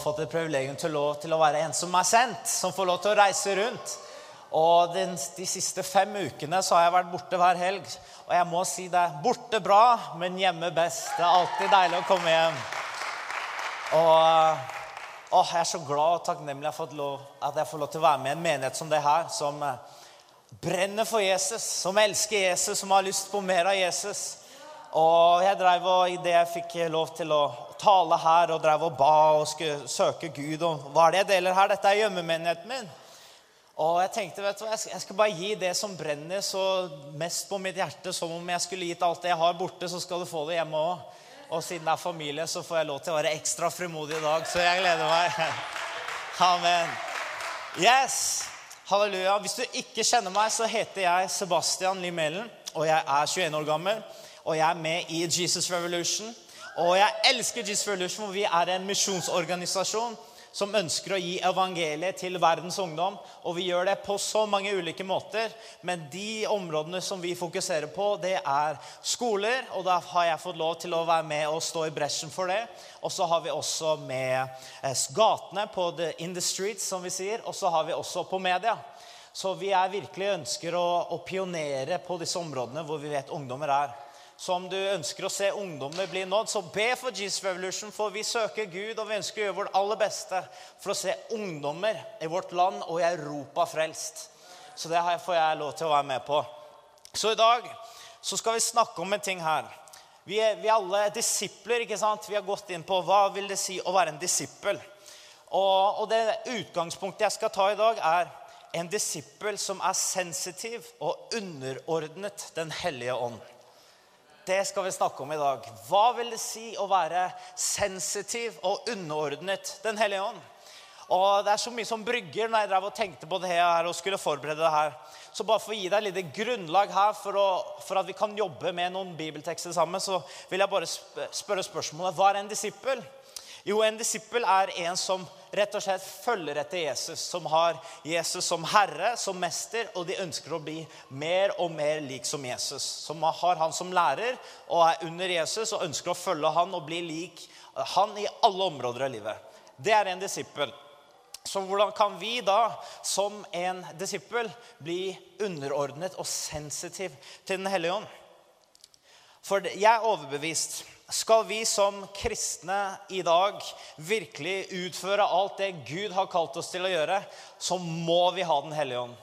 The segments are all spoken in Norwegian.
fått et privilegium til, lov til å være en som er sendt, som får lov til å reise rundt. Og den, de siste fem ukene så har jeg vært borte hver helg. Og jeg må si det borte bra, men hjemme best. Det er alltid deilig å komme hjem. Og å, jeg er så glad og takknemlig for at jeg får lov til å være med i en menighet som det her, som eh, brenner for Jesus, som elsker Jesus, som har lyst på mer av Jesus. Og jeg drev og Idet jeg fikk lov til å tale her og drev og ba og skulle søke Gud og Hva er det jeg deler her? Dette er gjemmemenigheten min. Og jeg tenkte vet du hva, jeg skal bare gi det som brenner så mest på mitt hjerte, som om jeg skulle gitt alt det jeg har borte, så skal du få det hjemme òg. Og siden det er familie, så får jeg lov til å være ekstra frimodig i dag. Så jeg gleder meg. Amen. Yes! Halleluja. Hvis du ikke kjenner meg, så heter jeg Sebastian Limelen, og jeg er 21 år gammel og jeg er med i Jesus Revolution. Og jeg elsker Jesus Revolution, hvor vi er en misjonsorganisasjon som ønsker å gi evangeliet til verdens ungdom. Og vi gjør det på så mange ulike måter. Men de områdene som vi fokuserer på, det er skoler. Og da har jeg fått lov til å være med og stå i bresjen for det. Og så har vi også med eh, gatene på the, in the streets, som vi sier. Og så har vi også på media. Så vi er virkelig ønsker å, å pionere på disse områdene hvor vi vet ungdommer er. Så om du ønsker å se ungdommer bli nådd, så be for Jesus Revolution. For vi søker Gud, og vi ønsker å gjøre vårt aller beste for å se ungdommer i vårt land og i Europa frelst. Så det får jeg lov til å være med på. Så i dag så skal vi snakke om en ting her. Vi er, vi er alle disipler. ikke sant? Vi har gått inn på hva vil det si å være en disippel. Og, og det utgangspunktet jeg skal ta i dag, er en disippel som er sensitiv og underordnet Den hellige ånd. Det skal vi snakke om i dag. Hva vil det si å være sensitiv og underordnet Den hellige ånd? Og Det er så mye som brygger når jeg drev og tenkte på det her og skulle forberede det her. Så bare for å gi deg et lite grunnlag her for, å, for, at vi kan jobbe med noen bibeltekster sammen, så vil jeg bare spørre spørsmålet hva er en disippel? Jo, en disippel er en som rett og slett følger etter Jesus. Som har Jesus som herre, som mester, og de ønsker å bli mer og mer lik som Jesus. Som har han som lærer og er under Jesus og ønsker å følge han og bli lik han i alle områder av livet. Det er en disippel. Så hvordan kan vi da, som en disippel, bli underordnet og sensitiv til Den hellige ånd? For jeg er overbevist skal vi som kristne i dag virkelig utføre alt det Gud har kalt oss til å gjøre, så må vi ha Den hellige ånd.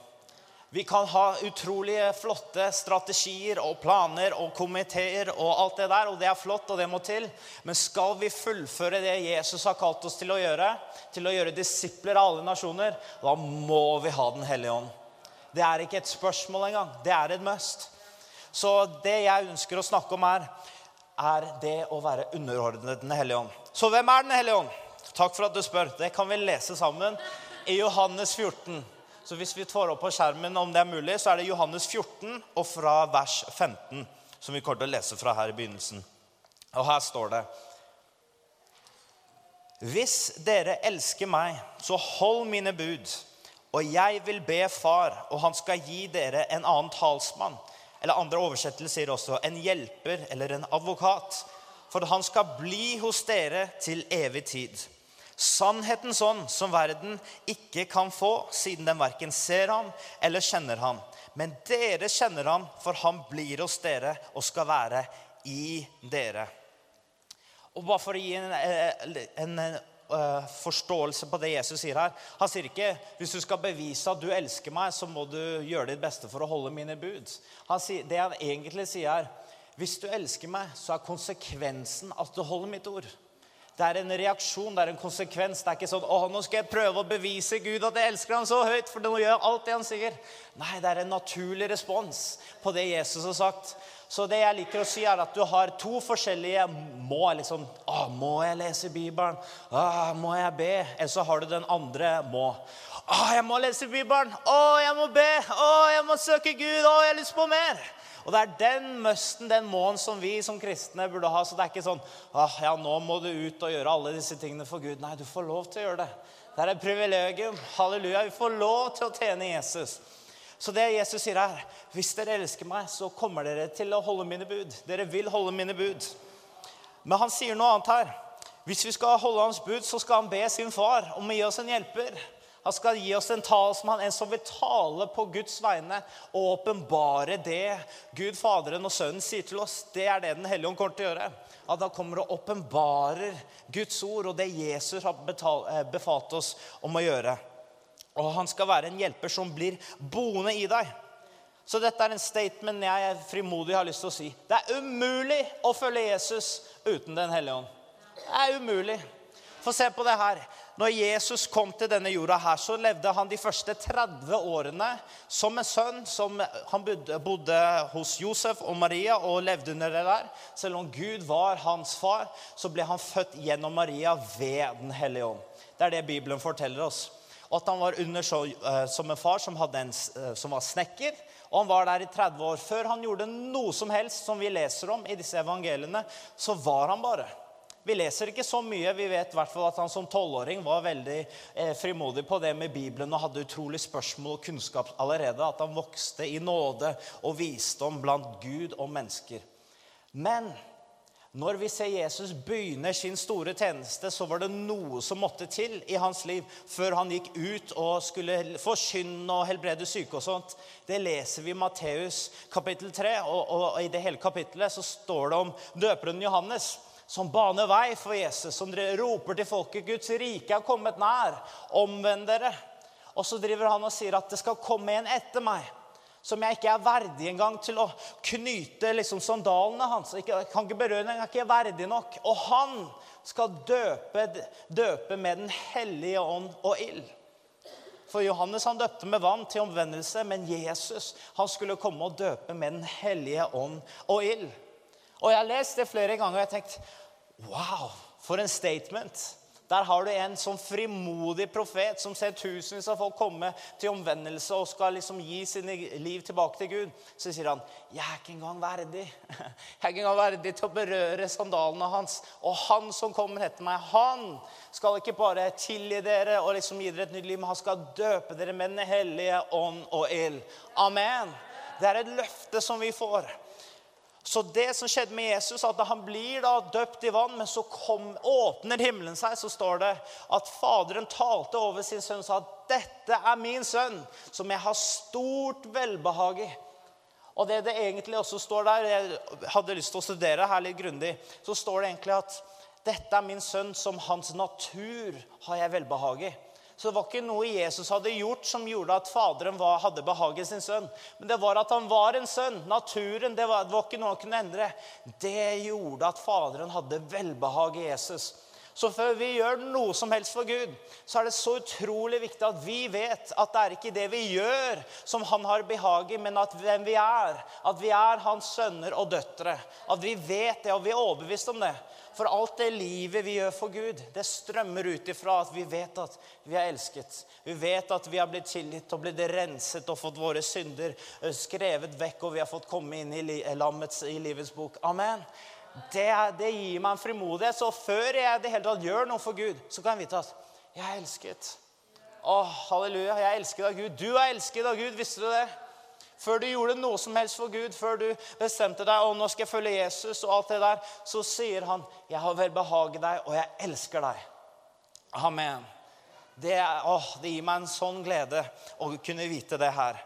Vi kan ha utrolige flotte strategier og planer og komiteer og alt det der, og det er flott, og det må til. Men skal vi fullføre det Jesus har kalt oss til å gjøre, til å gjøre disipler av alle nasjoner, da må vi ha Den hellige ånd. Det er ikke et spørsmål engang. Det er et must. Så det jeg ønsker å snakke om, er er det å være underordnet Den hellige ånd. Så hvem er Den hellige ånd? Takk for at du spør. Det kan vi lese sammen i Johannes 14. Så hvis vi får opp på skjermen om det er mulig, så er det Johannes 14 og fra vers 15 som vi kommer til å lese fra her i begynnelsen. Og her står det Hvis dere elsker meg, så hold mine bud, og jeg vil be Far, og han skal gi dere en annen talsmann eller andre oversettelser sier også en hjelper eller en advokat. For han skal bli hos dere til evig tid. Sannhetens ånd som verden ikke kan få, siden den verken ser ham eller kjenner ham. Men dere kjenner ham, for han blir hos dere og skal være i dere. Og bare for å gi en, eh, en, forståelse på det Jesus sier her. Han sier ikke hvis du skal bevise at du elsker meg, så må du gjøre ditt beste for å holde mine bud. Han sier, det han egentlig sier, er hvis du elsker meg, så er konsekvensen at du holder mitt ord. Det er en reaksjon, det er en konsekvens. Det er ikke sånn å, nå skal jeg prøve å bevise Gud at jeg elsker ham så høyt, for nå gjør jeg alt det han sier. Nei, det er en naturlig respons på det Jesus har sagt. Så det jeg liker å si, er at du har to forskjellige må. liksom, å, Må jeg lese Bibelen? Å, må jeg be? Eller så har du den andre må. Å, jeg må lese Bibelen. Å, jeg må be. Å, jeg må søke Gud. Å, jeg har lyst på mer. Og Det er den musten, den måen, som vi som kristne burde ha. Så det er ikke sånn ah, ja, nå må du ut og gjøre alle disse tingene for Gud. Nei, du får lov til å gjøre det. Det er et privilegium. Halleluja. Vi får lov til å tjene Jesus. Så det Jesus sier er, hvis dere elsker meg, så kommer dere til å holde mine bud. Dere vil holde mine bud. Men han sier noe annet her. Hvis vi skal holde hans bud, så skal han be sin far om å gi oss en hjelper. Han skal gi oss en talsmann, en som vil tale på Guds vegne og åpenbare det Gud, Faderen og Sønnen sier til oss. Det er det Den hellige ånd kommer til å gjøre. At han kommer og åpenbarer Guds ord og det Jesus har eh, befalt oss om å gjøre. Og han skal være en hjelper som blir boende i deg. Så dette er en statement jeg frimodig har lyst til å si. Det er umulig å følge Jesus uten Den hellige ånd. Det er umulig. Få se på det her. Når Jesus kom til denne jorda, her, så levde han de første 30 årene som en sønn. som Han bodde hos Josef og Maria og levde under det der. Selv om Gud var hans far, så ble han født gjennom Maria ved Den hellige ånd. Det er det Bibelen forteller oss. Og at han var under så, uh, som en far som, en, uh, som var snekker. Og han var der i 30 år. Før han gjorde noe som helst som vi leser om i disse evangeliene, så var han bare. Vi leser ikke så mye. Vi vet i at han som tolvåring var veldig eh, frimodig på det med Bibelen og hadde utrolig spørsmål og kunnskap allerede. At han vokste i nåde og visdom blant Gud og mennesker. Men når vi ser Jesus begynne sin store tjeneste, så var det noe som måtte til i hans liv før han gikk ut og skulle forkynne og helbrede syke og sånt. Det leser vi i Matteus kapittel 3, og, og, og i det hele kapittelet så står det om døperen Johannes som baner vei for Jesus, som roper til folket Guds rike er kommet nær. Omvend dere. Og så driver han og sier at det skal komme en etter meg som jeg ikke er verdig engang til å knyte liksom sandalene hans. Jeg kan ikke berøre den, jeg er ikke verdig nok. Og han skal døpe, døpe med Den hellige ånd og ild. For Johannes han døpte med vann til omvendelse, men Jesus han skulle komme og døpe med Den hellige ånd og ild. Og jeg har lest det flere ganger og jeg har tenkt Wow, for en statement. Der har du en sånn frimodig profet som ser tusenvis av folk komme til omvendelse og skal liksom gi sine liv tilbake til Gud. Så sier han, 'Jeg er ikke engang verdig.' 'Jeg er ikke engang verdig til å berøre sandalene hans.' 'Og han som kommer etter meg, han skal ikke bare tilgi dere og liksom gi dere et nytt liv, men han skal døpe dere med Den hellige ånd og ild.' Amen. Det er et løfte som vi får. Så det som skjedde med Jesus, at han blir da døpt i vann, men så kom, åpner himmelen seg, så står det at Faderen talte over sin sønn og sa at 'Dette er min sønn, som jeg har stort velbehag i'. Og det det egentlig også står der, jeg hadde lyst til å studere her litt grundig, så står det egentlig at 'Dette er min sønn, som hans natur har jeg velbehag i'. Så det var ikke noe Jesus hadde gjort som gjorde at Faderen var, hadde behaget sin sønn. Men det var at han var en sønn. Naturen, det var, det var ikke noe han kunne endre. Det gjorde at Faderen hadde velbehag i Jesus. Så før vi gjør noe som helst for Gud, så er det så utrolig viktig at vi vet at det er ikke det vi gjør, som han har behag i, men at hvem vi er. At vi er hans sønner og døtre. At vi vet det, og vi er overbevist om det. For alt det livet vi gjør for Gud, det strømmer ut ifra at vi vet at vi er elsket. Vi vet at vi har blitt tilgitt og blitt renset og fått våre synder eh, skrevet vekk, og vi har fått komme inn i, lammets, i livets bok. Amen. Det, det, gir meg en frimodighet. Så før jeg det hele tatt gjør noe for Gud, så kan jeg vite at jeg er elsket. Å, halleluja. Jeg er elsket av Gud. Du er elsket av Gud. Visste du det? Før du gjorde noe som helst for Gud, før du bestemte deg og nå skal jeg følge Jesus, og alt det der, så sier han, 'Jeg har velbehaget deg, og jeg elsker deg'. Amen. Det, å, det gir meg en sånn glede å kunne vite det her.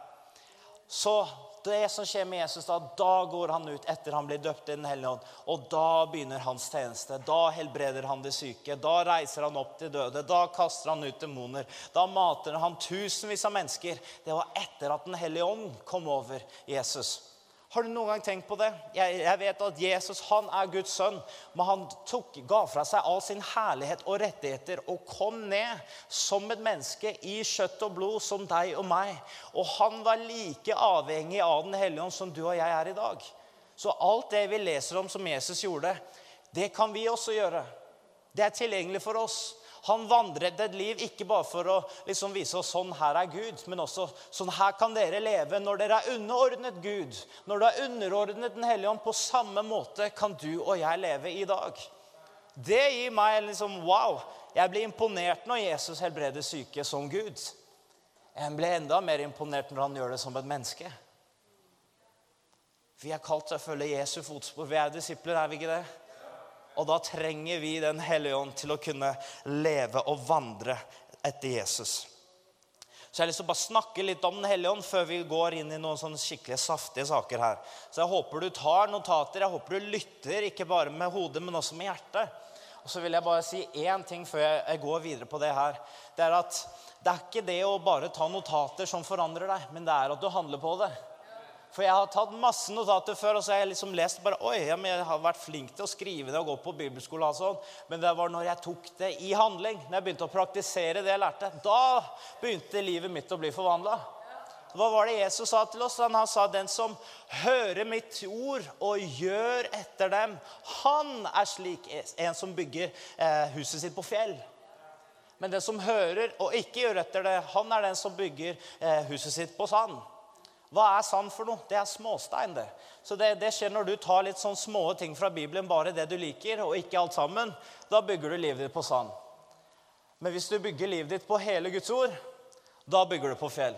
Så det som skjer med Jesus, da, da går han ut etter han blir døpt i Den hellige ånd. Og da begynner hans tjeneste. Da helbreder han de syke. Da reiser han opp de døde. Da kaster han ut demoner. Da mater han tusenvis av mennesker. Det var etter at Den hellige ånd kom over Jesus. Har du noen gang tenkt på det? Jeg, jeg, vet at Jesus han er Guds sønn, men han tok, ga fra seg all sin herlighet og rettigheter og kom ned som et menneske i kjøtt og blod som deg og meg. Og han var like avhengig av Den hellige ånd som du og jeg er i dag. Så alt det vi leser om som Jesus gjorde, det kan vi også gjøre. Det er tilgjengelig for oss. Han vandret et liv ikke bare for å liksom vise oss sånn her er Gud, men også sånn her kan dere leve når dere er underordnet Gud. Når du er underordnet Den hellige ånd, på samme måte kan du og jeg leve i dag. Det gir meg liksom wow. Jeg blir imponert når Jesus helbreder syke som Gud. Jeg blir enda mer imponert når han gjør det som et menneske. Vi er kalt til å følge Jesu fotspor. Vi er disipler, er vi ikke det? Og da trenger vi Den hellige ånd til å kunne leve og vandre etter Jesus. Så jeg har lyst til å bare snakke litt om Den hellige ånd før vi går inn i noen sånne skikkelig saftige saker her. Så jeg håper du tar notater, jeg håper du lytter, ikke bare med hodet, men også med hjertet. Og så vil jeg bare si én ting før jeg går videre på det her. Det er at det er ikke det å bare ta notater som forandrer deg, men det er at du handler på det. For jeg har tatt masse notater før, og så har jeg liksom lest bare, oi, ja, jeg har vært flink til å skrive det og gå på bibelskole. og sånn. Men det var når jeg tok det i handling, når jeg begynte å praktisere det jeg lærte, da begynte livet mitt å bli forvandla. Hva var det Jesus sa til oss? Han sa den som hører mitt ord og gjør etter dem, han er slik en som bygger eh, huset sitt på fjell. Men den som hører og ikke gjør etter det, han er den som bygger eh, huset sitt på sand. Hva er sand for noe? Det er småstein. det. Så det, det, skjer når du tar litt sånn små ting fra Bibelen, bare det du liker, og ikke alt sammen. Da bygger du livet ditt på sand. Men hvis du bygger livet ditt på hele Guds ord, da bygger du på fjell.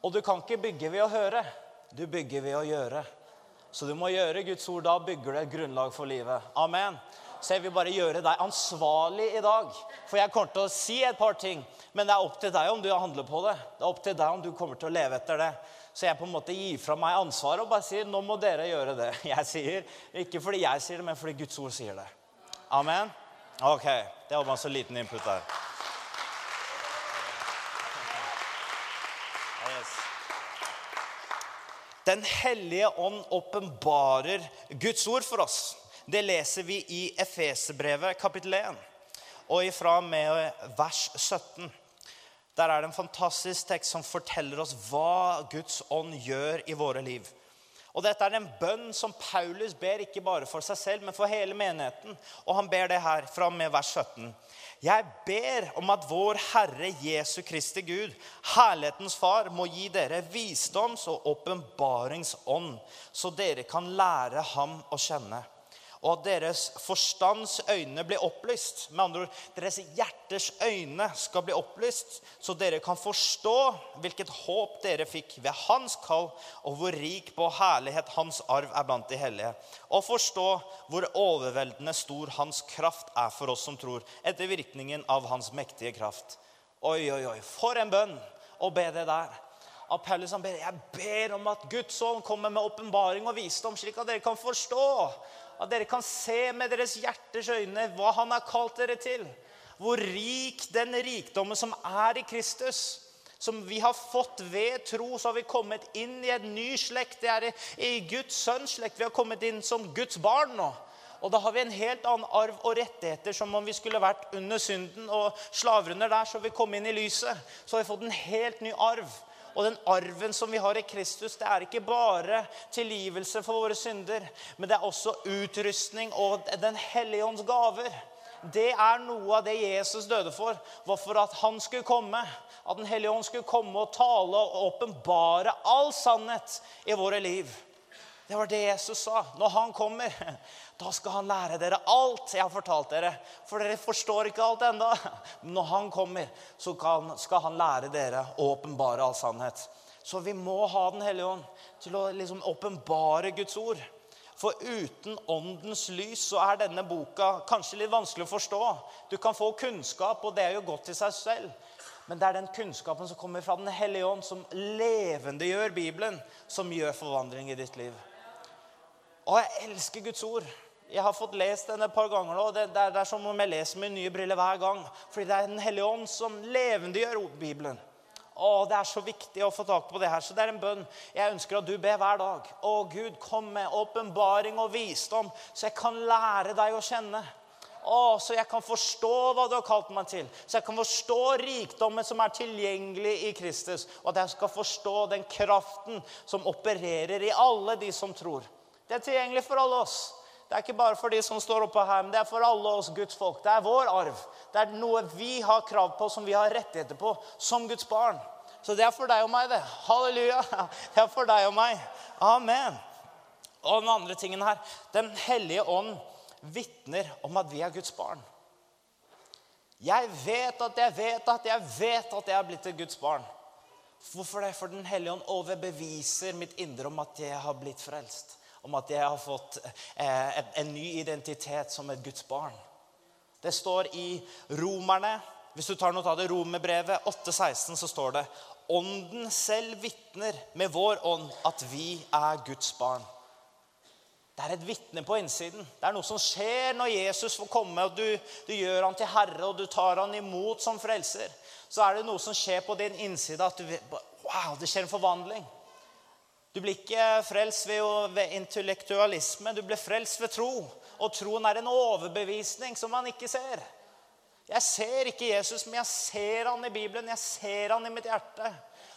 Og du kan ikke bygge ved å høre. Du bygger ved å gjøre. Så du må gjøre Guds ord. Da bygger du et grunnlag for livet. Amen. Så jeg vil bare gjøre deg ansvarlig i dag. For jeg kommer til å si et par ting, men det er opp til deg om du handler på det. Det er opp til deg om du kommer til å leve etter det. Så jeg på en måte gir fra meg ansvaret og bare sier nå må dere gjøre det jeg sier. Ikke fordi jeg sier det, men fordi Guds ord sier det. Amen? Ok. Det var bare så liten input der. Den hellige ånd åpenbarer Guds ord for oss. Det leser vi i Efeserbrevet kapittel 1, og ifra med vers 17. Der er det en fantastisk tekst som forteller oss hva Guds ånd gjør i våre liv. Og Dette er en bønn som Paulus ber ikke bare for seg selv, men for hele menigheten. Og han ber det her fra med vers 17. Jeg ber om at vår Herre Jesu Kristi Gud, herlighetens Far, må gi dere visdoms- og åpenbaringsånd, så dere kan lære ham å kjenne og at deres forstands øyne blir opplyst. Med andre ord, deres hjerters øyne skal bli opplyst, så dere kan forstå hvilket håp dere fikk ved hans kall, og hvor rik på herlighet hans arv er blant de hellige. Og forstå hvor overveldende stor hans kraft er for oss som tror, etter virkningen av hans mektige kraft. Oi, oi, oi, for en bønn å be det der. Av Paulus han ber, Jeg ber om at Guds ånd kommer med åpenbaring og visdom, slik at dere kan forstå at dere kan se med deres hjerters øyne hva han har kalt dere til. Hvor rik den rikdommen som er i Kristus, som vi har fått ved tro, så har vi kommet inn i en ny slekt. Det er i Guds sønns slekt. Vi har kommet inn som Guds barn nå. Og da har vi en helt annen arv og rettigheter som om vi skulle vært under synden og slaver under der. Så vi kom inn i lyset. Så har vi fått en helt ny arv. Og den arven som vi har i Kristus, det er ikke bare tilgivelse for våre synder, men det er også utrustning og Den hellige ånds gaver. Det er noe av det Jesus døde for. var for at han skulle komme. At Den hellige ånd skulle komme og tale og åpenbare all sannhet i våre liv. Det var det Jesus sa. Når han kommer, da skal han lære dere alt jeg har fortalt dere. For dere forstår ikke alt ennå. Men når han kommer, så skal han lære dere å åpenbare all sannhet. Så vi må ha Den hellige ånd til å liksom åpenbare Guds ord. For uten åndens lys så er denne boka kanskje litt vanskelig å forstå. Du kan få kunnskap, og det er jo godt i seg selv. Men det er den kunnskapen som kommer fra Den hellige ånd, som levendegjør Bibelen, som gjør forvandling i ditt liv. Og jeg elsker Guds ord. Jeg har fått lest den et par ganger nå. Det, det, er, det er som om jeg leser med nye briller hver gang. Fordi det er Den hellige ånd som levendegjør Bibelen. Å, Det er så viktig å få tak på det her. Så det er en bønn jeg ønsker at du ber hver dag. Å Gud, kom med åpenbaring og visdom, så jeg kan lære deg å kjenne. Å, så jeg kan forstå hva du har kalt meg til. Så jeg kan forstå rikdommen som er tilgjengelig i Kristus. Og at jeg skal forstå den kraften som opererer i alle de som tror. Det er tilgjengelig for alle oss. Det er ikke bare for de som står oppe her, men det er for alle oss Guds folk. Det er vår arv. Det er noe vi har krav på, som vi har rettigheter på som Guds barn. Så det er for deg og meg, det. Halleluja. Det er for deg og meg. Amen. Og den andre tingen her Den hellige ånd vitner om at vi er Guds barn. Jeg vet at jeg vet at jeg vet at jeg er blitt et Guds barn. Hvorfor det? For Den hellige ånd overbeviser mitt indre om at jeg har blitt frelst om at jeg har fått eh, en ny identitet som et Guds barn. Det står i Romerne Hvis du tar noe av det romerbrevet 8,16, så står det Ånden selv vitner med vår ånd at vi er Guds barn. Det er et vitne på innsiden. Det er noe som skjer når Jesus får komme, og du, du, gjør han til herre, og du tar han imot som frelser. Så er det noe som skjer på din innside, at du Wow, det skjer en forvandling. Du blir ikke frelst ved, ved intellektualisme, du blir frelst ved tro. Og troen er en overbevisning som man ikke ser. Jeg ser ikke Jesus, men jeg ser han i Bibelen. Jeg ser han i mitt hjerte.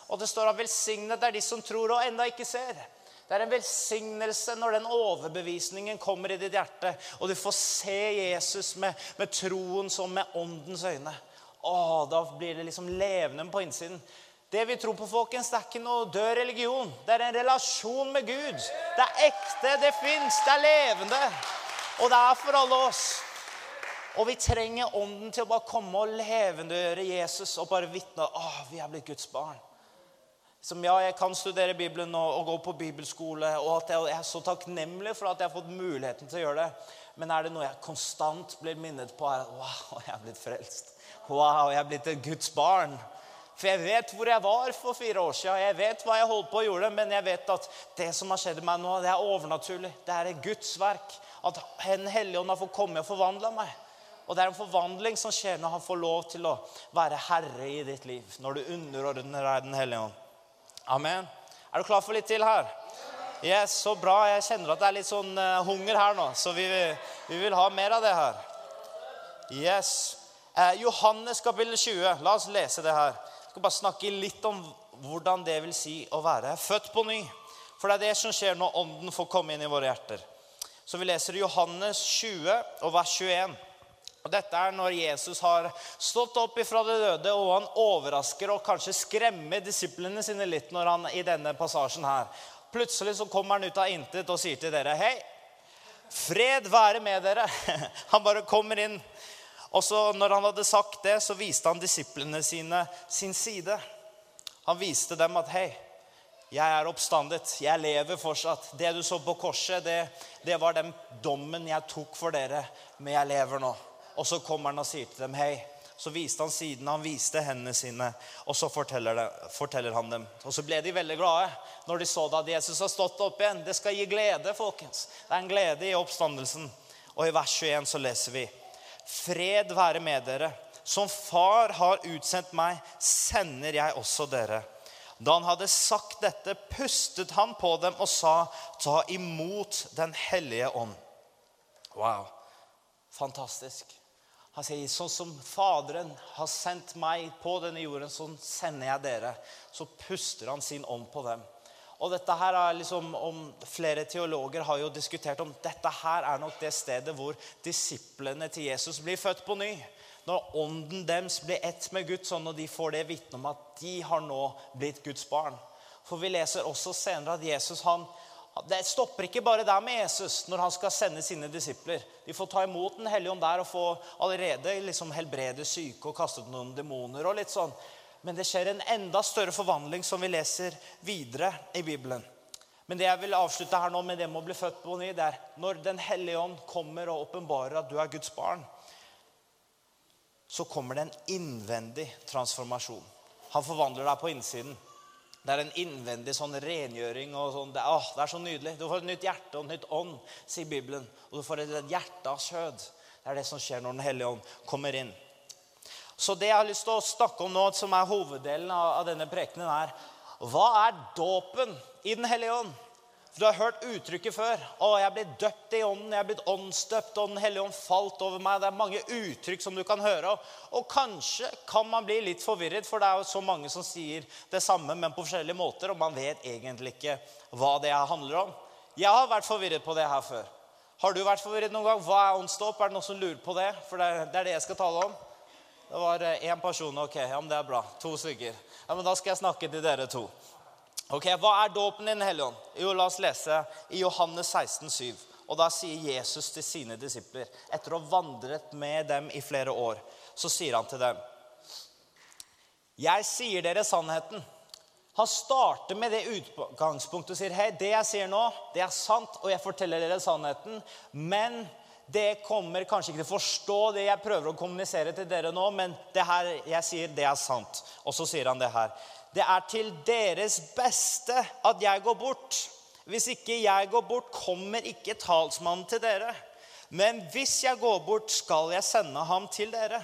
Og det står at 'velsignet er de som tror og enda ikke ser'. Det er en velsignelse når den overbevisningen kommer i ditt hjerte, og du får se Jesus med, med troen som med åndens øyne. Å, Da blir det liksom levende på innsiden. Det vi tror på, folkens, det er ikke noe død religion. Det er en relasjon med Gud. Det er ekte, det fins, det er levende. Og det er for alle oss. Og vi trenger ånden til å bare komme og levendegjøre Jesus og bare vitne at vi er blitt Guds barn. Som ja, jeg kan studere Bibelen og, og, gå på bibelskole, og at jeg, jeg, er så takknemlig for at jeg har fått muligheten til å gjøre det. Men er det noe jeg konstant blir minnet på, er at wow, jeg er blitt frelst. Wow, jeg er blitt et Guds barn. For jeg vet hvor jeg var for fire år siden. Jeg vet hva jeg holdt på å gjøre, men jeg vet at det som har skjedd med meg nå, det er overnaturlig. Det er et Guds verk. At Den hellige ånd har fått komme og forvandle meg. Og det er en forvandling som skjer når han får lov til å være herre i ditt liv. Når du underordner deg Den hellige ånd. Amen. Er du klar for litt til her? Yes, Så bra. Jeg kjenner at det er litt sånn uh, hunger her nå, så vi, vi, vil ha mer av det her. Yes. Eh, Johannes kapittel 20. La oss lese det her. Jeg skal bare snakke litt om hvordan det vil si å være født på ny. For det er det som skjer når Ånden får komme inn i våre hjerter. Så vi leser Johannes 20 og vers 21. Og Dette er når Jesus har stått opp ifra det døde, og han overrasker og kanskje skremmer disiplene sine litt når han i denne passasjen her. Plutselig så kommer han ut av intet og sier til dere, 'Hei, fred være med dere.' Han bare kommer inn. Og så når han hadde sagt det, så viste han disiplene sine sin side. Han viste dem at 'Hei, jeg er oppstandet. Jeg lever fortsatt.' 'Det du så på korset, det, det var den dommen jeg tok for dere, men jeg lever nå.' Og så kommer han og sier til dem, 'Hei.' Så viste han siden, han viste hendene sine, og så forteller, det, forteller, han dem. Og så ble de veldig glade når de så at Jesus har stått opp igjen. Det skal gi glede, folkens. Det er en glede i oppstandelsen. Og i vers 21 så leser vi Fred være med dere. Som far har utsendt meg, sender jeg også dere. Da han hadde sagt dette, pustet han på dem og sa, ta imot Den hellige ånd. Wow. Fantastisk. Han sier, sånn som Faderen har sendt meg på denne jorden, sånn sender jeg dere. Så puster han sin ånd på dem. Og dette her er liksom, om Flere teologer har jo diskutert om dette her er nok det stedet hvor disiplene til Jesus blir født på ny. Når ånden deres blir ett med Gud, sånn og de får det vitne om at de har nå blitt Guds barn. For vi leser også senere at Jesus han, det stopper ikke bare der med Jesus når han skal sende sine disipler. De får ta imot Den hellige ånd der og få allerede liksom helbrede syke og kaste ut noen demoner. og litt sånn. Men det skjer en enda større forvandling som vi leser videre i Bibelen. Men det jeg vil avslutte her nå med det med å bli født på ny, det er når Den hellige ånd kommer og åpenbarer at du er Guds barn, så kommer det en innvendig transformasjon. Han forvandler deg på innsiden. Det er en innvendig sånn rengjøring. og sånn. Det, åh, det er så nydelig. Du får et nytt hjerte og et nytt ånd, sier Bibelen. Og du får et hjerte av kjød. Det er det som skjer når Den hellige ånd kommer inn. Så det jeg har lyst til å snakke om nå, som er hoveddelen av, denne prekenen, er hva er dåpen i Den hellige ånd? Du har hørt uttrykket før. 'Å, jeg blitt døpt i ånden. Jeg er blitt åndsdøpt, og Den hellige ånd falt over meg.' Det er mange uttrykk som du kan høre. Og kanskje kan man bli litt forvirret, for det er jo så mange som sier det samme, men på forskjellige måter, og man vet egentlig ikke hva det handler om. Jeg har vært forvirret på det her før. Har du vært forvirret noen gang? Hva er åndsdåp? Er det noen som lurer på det? For det er det jeg skal tale om. Det var én eh, person. Ok, ja, men det er bra. To stykker. Ja, men Da skal jeg snakke til dere to. Ok, Hva er dåpen i Den? Jo, La oss lese i Johannes 16, 7. Og Da sier Jesus til sine disipler, etter å ha vandret med dem i flere år, så sier han til dem Jeg sier dere sannheten. Han starter med det utgangspunktet og sier hei, det jeg sier nå, det er sant, og jeg forteller dere sannheten. Men det kommer kanskje ikke til å forstå det jeg prøver å kommunisere til dere nå, men det her jeg sier, det er sant. Og så sier han det her. Det er til deres beste at jeg går bort. Hvis ikke jeg går bort, kommer ikke talsmannen til dere. Men hvis jeg går bort, skal jeg sende ham til dere.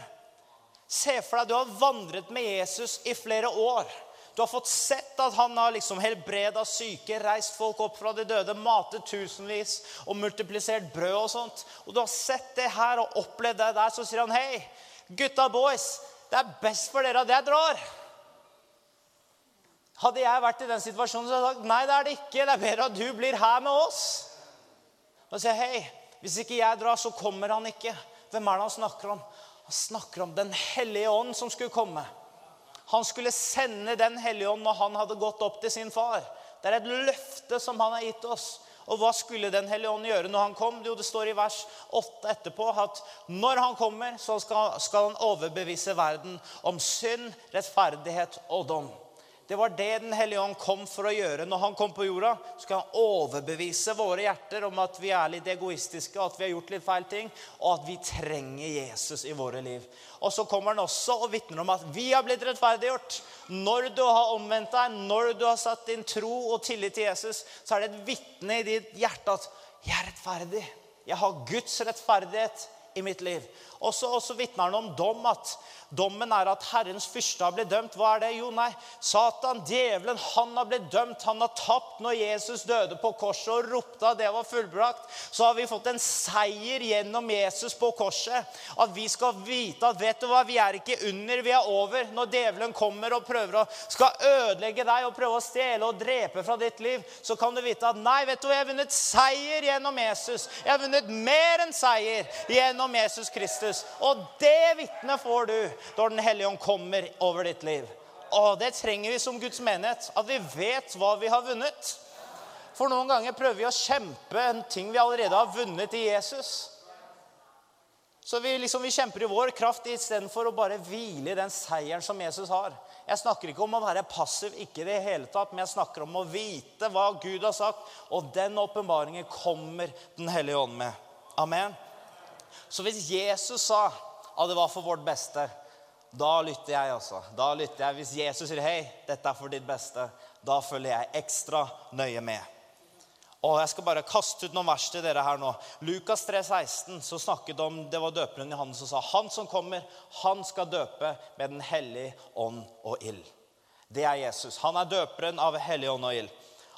Se for deg, du har vandret med Jesus i flere år. Du har fått sett at han har liksom helbreda syke, reist folk opp fra de døde, matet tusenvis og multiplisert brød og sånt. Og du har sett det her og opplevd det der. Så sier han, hei, gutta boys, det er best for dere at jeg drar. Hadde jeg vært i den situasjonen, så hadde jeg sagt nei, det er det ikke. Det er bedre at du blir her med oss. Og sier hei, hvis ikke jeg drar, så kommer han ikke. Hvem er det han snakker om? Han snakker om Den hellige ånd som skulle komme. Han skulle sende Den hellige ånd når han hadde gått opp til sin far. Det er et løfte som han har gitt oss. Og hva skulle Den hellige ånd gjøre når han kom? Jo, Det står i vers 8 etterpå at når han kommer, så skal, han overbevise verden om synd, rettferdighet og dom. Det var det Den hellige ånd kom for å gjøre. Når han kom på jorda, skal han overbevise våre hjerter om at vi er litt egoistiske, at vi har gjort litt feil ting, og at vi trenger Jesus i våre liv. Og så kommer han også og vitner om at vi har blitt rettferdiggjort. Når du har omvendt deg, når du har satt din tro og tillit til Jesus, så er det et vitne i ditt hjerte at 'jeg er rettferdig'. Jeg har Guds rettferdighet i mitt liv. Og så vitner han om dom, at Dommen er at Herrens fyrste har blitt dømt. Hva er det? Jo, nei, Satan, djevelen, han har blitt dømt. Han har tapt når Jesus døde på korset og ropte at det var fullbrakt. Så har vi fått en seier gjennom Jesus på korset. At vi skal vite at vet du hva, vi er ikke under, vi er over. Når djevelen kommer og prøver å skal ødelegge deg og prøve å stjele og drepe fra ditt liv, så kan du vite at nei, vet du hva, jeg har vunnet seier gjennom Jesus. Jeg har vunnet mer enn seier gjennom Jesus Kristus. Og det vitnet får du når Den hellige ånd kommer over ditt liv. Og Det trenger vi som Guds menighet. At vi vet hva vi har vunnet. For noen ganger prøver vi å kjempe en ting vi allerede har vunnet i Jesus. Så vi, liksom, vi kjemper i vår kraft istedenfor å bare hvile i den seieren som Jesus har. Jeg snakker ikke om å være passiv, ikke i det hele tatt, men jeg snakker om å vite hva Gud har sagt. Og den åpenbaringen kommer Den hellige ånd med. Amen. Så hvis Jesus sa at det var for vårt beste, da lytter jeg, altså. Da lytter jeg. Hvis Jesus sier 'Hei, dette er for ditt beste', da følger jeg ekstra nøye med. Og Jeg skal bare kaste ut noen vers til dere her nå. Lukas 3, 16, så snakket om Det var døperen Johannes som sa 'Han som kommer, han skal døpe med Den hellige ånd og ild'. Det er Jesus. Han er døperen av hellig ånd og ild.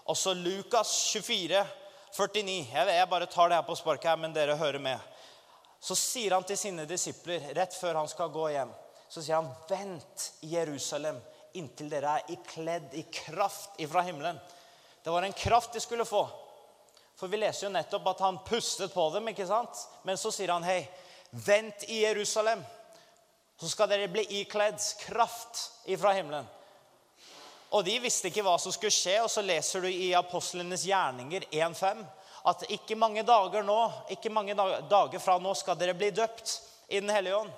Og så Lukas 24, 49. Jeg, jeg bare tar det her på sparket, her, men dere hører med. Så sier han til sine disipler rett før han skal gå hjem så sier han, 'Vent i Jerusalem inntil dere er kledd i kraft ifra himmelen.' Det var en kraft de skulle få. For vi leser jo nettopp at han pustet på dem. ikke sant? Men så sier han, 'Hei, vent i Jerusalem.' Så skal dere bli ikledd kraft ifra himmelen. Og de visste ikke hva som skulle skje, og så leser du i apostlenes gjerninger 1.5 at ikke mange dager nå, ikke mange dager fra nå skal dere bli døpt i Den hellige ånd.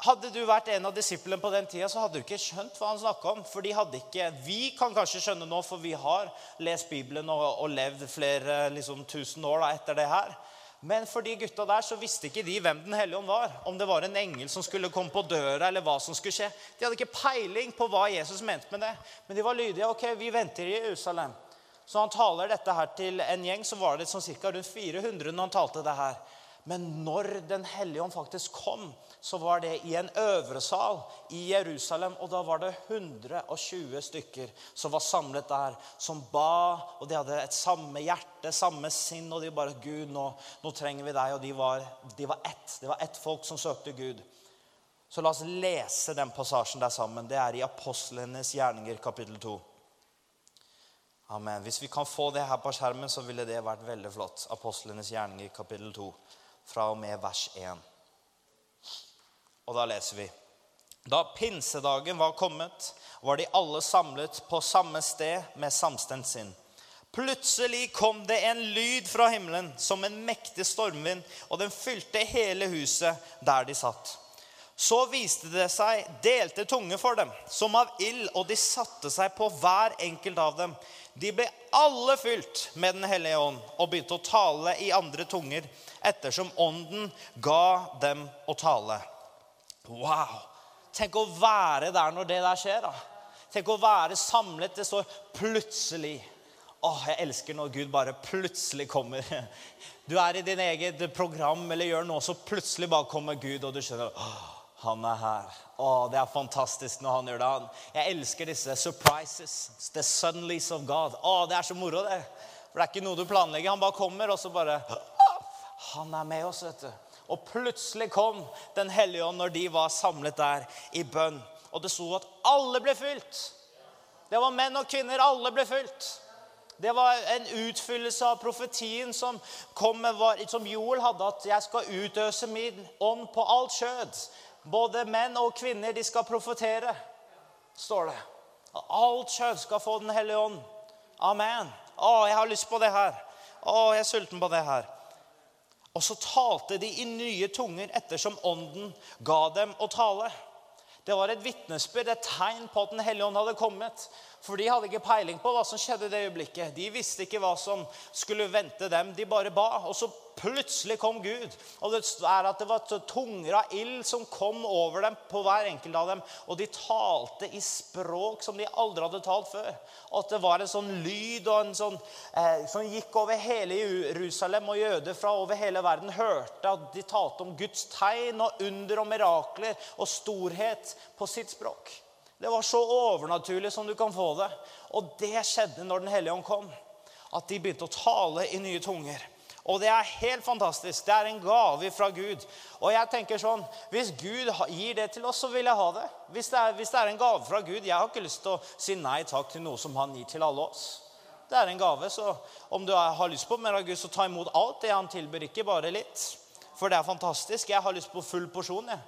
Hadde du vært en av disiplene på den tida, så hadde du ikke skjønt hva han snakka om. For de hadde ikke Vi kan kanskje skjønne nå, for vi har lest Bibelen og, og levd flere liksom, tusen år da, etter det her. Men for de gutta der så visste ikke de hvem Den hellige ånd var. Om det var en engel som skulle komme på døra, eller hva som skulle skje. De hadde ikke peiling på hva Jesus mente med det. Men de var lydige. Ok, vi venter i Jerusalem. Så han taler dette her til en gjeng. Så var det sånn ca. rundt 400 når han talte det her. Men når Den hellige ånd faktisk kom, så var det i en øvre sal i Jerusalem. Og da var det 120 stykker som var samlet der, som ba. Og de hadde et samme hjerte, samme sinn, og de bare 'Gud, nå, nå trenger vi deg.' Og de var, de var ett. Det var ett folk som søkte Gud. Så la oss lese den passasjen der sammen. Det er i Apostlenes gjerninger, kapittel 2. Amen. Hvis vi kan få det her på skjermen, så ville det vært veldig flott. Apostlenes gjerninger, kapittel 2, fra og med vers 1. Og da leser vi. Da pinsedagen var kommet, var de alle samlet på samme sted med samstemt sinn. Plutselig kom det en lyd fra himmelen som en mektig stormvind, og den fylte hele huset der de satt. Så viste det seg delte tunge for dem, som av ild, og de satte seg på hver enkelt av dem. De ble alle fylt med Den hellige ånd og begynte å tale i andre tunger ettersom ånden ga dem å tale. Wow! Tenk å være der når det der skjer. da. Tenk å være samlet. Det står plutselig. Åh, Jeg elsker når Gud bare plutselig kommer. Du er i din eget program eller gjør noe, så plutselig bare kommer Gud, og du skjønner åh, han er her. Åh, Det er fantastisk når han gjør det. Jeg elsker disse surprises. The suddenlies of God. Åh, Det er så moro, det. For det er ikke noe du planlegger. Han bare kommer, og så bare Han er med oss, vet du. Og plutselig kom Den hellige ånd når de var samlet der i bønn. Og det sto at alle ble fylt. Det var menn og kvinner. Alle ble fylt. Det var en utfyllelse av profetien som, med, som Joel hadde, at 'jeg skal utøse min ånd på alt skjød'. Både menn og kvinner de skal profetere, står det. Alt kjød skal få Den hellige ånd. Amen. Å, jeg har lyst på det her. Å, jeg er sulten på det her. Og så talte de i nye tunger ettersom ånden ga dem å tale. Det var et vitnesbyrd, et tegn på at Den hellige ånd hadde kommet. For de hadde ikke peiling på hva som skjedde i det øyeblikket. De visste ikke hva som skulle vente dem. De bare ba. Og så plutselig kom Gud. Og det er at det var tunger av ild som kom over dem på hver enkelt av dem. Og de talte i språk som de aldri hadde talt før. Og at det var en sånn lyd og en sånn, eh, som gikk over hele Jerusalem. Og jøder fra over hele verden hørte at de talte om Guds tegn og under og mirakler og storhet på sitt språk. Det var så overnaturlig som du kan få det. Og det skjedde når Den hellige ånd kom. At de begynte å tale i nye tunger. Og det er helt fantastisk. Det er en gave fra Gud. Og jeg tenker sånn, Hvis Gud gir det til oss, så vil jeg ha det. Hvis det er, hvis det er en gave fra Gud Jeg har ikke lyst til å si nei takk til noe som han gir til alle oss. Det er en gave, så om du har lyst på mer av Gud, så ta imot alt det han tilbyr, ikke bare litt. For det er fantastisk. Jeg har lyst på full porsjon. jeg.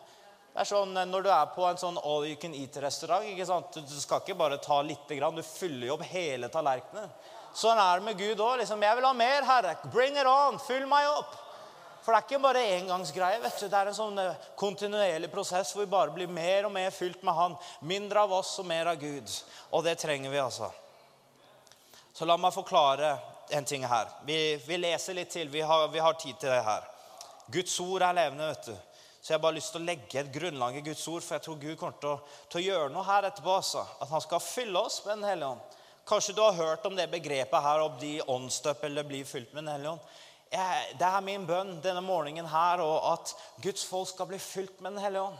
Det er sånn eh, Når du er på en sånn all you can eat-restaurant ikke sant? Du skal ikke bare ta lite grann, du fyller jo opp hele tallerkenen. Sånn er det med Gud òg. Liksom, 'Jeg vil ha mer, Herre. Bring it on. Fyll meg opp.' For det er ikke bare engangsgreie. vet du. Det er en sånn eh, kontinuerlig prosess hvor vi bare blir mer og mer fylt med Han. Mindre av oss og mer av Gud. Og det trenger vi, altså. Så la meg forklare en ting her. Vi, vi leser litt til. Vi har, vi har tid til det her. Guds ord er levende, vet du. Så jeg har bare lyst til å legge et grunnlag i Guds ord, for jeg tror Gud kommer til å, til å gjøre noe her etterpå. Altså. At han skal fylle oss med Den hellige ånd. Kanskje du har hørt om det begrepet her, om de åndsdøp eller bli fylt med Den hellige ånd. Det er min bønn denne morgenen her, og at Guds folk skal bli fylt med Den hellige ånd.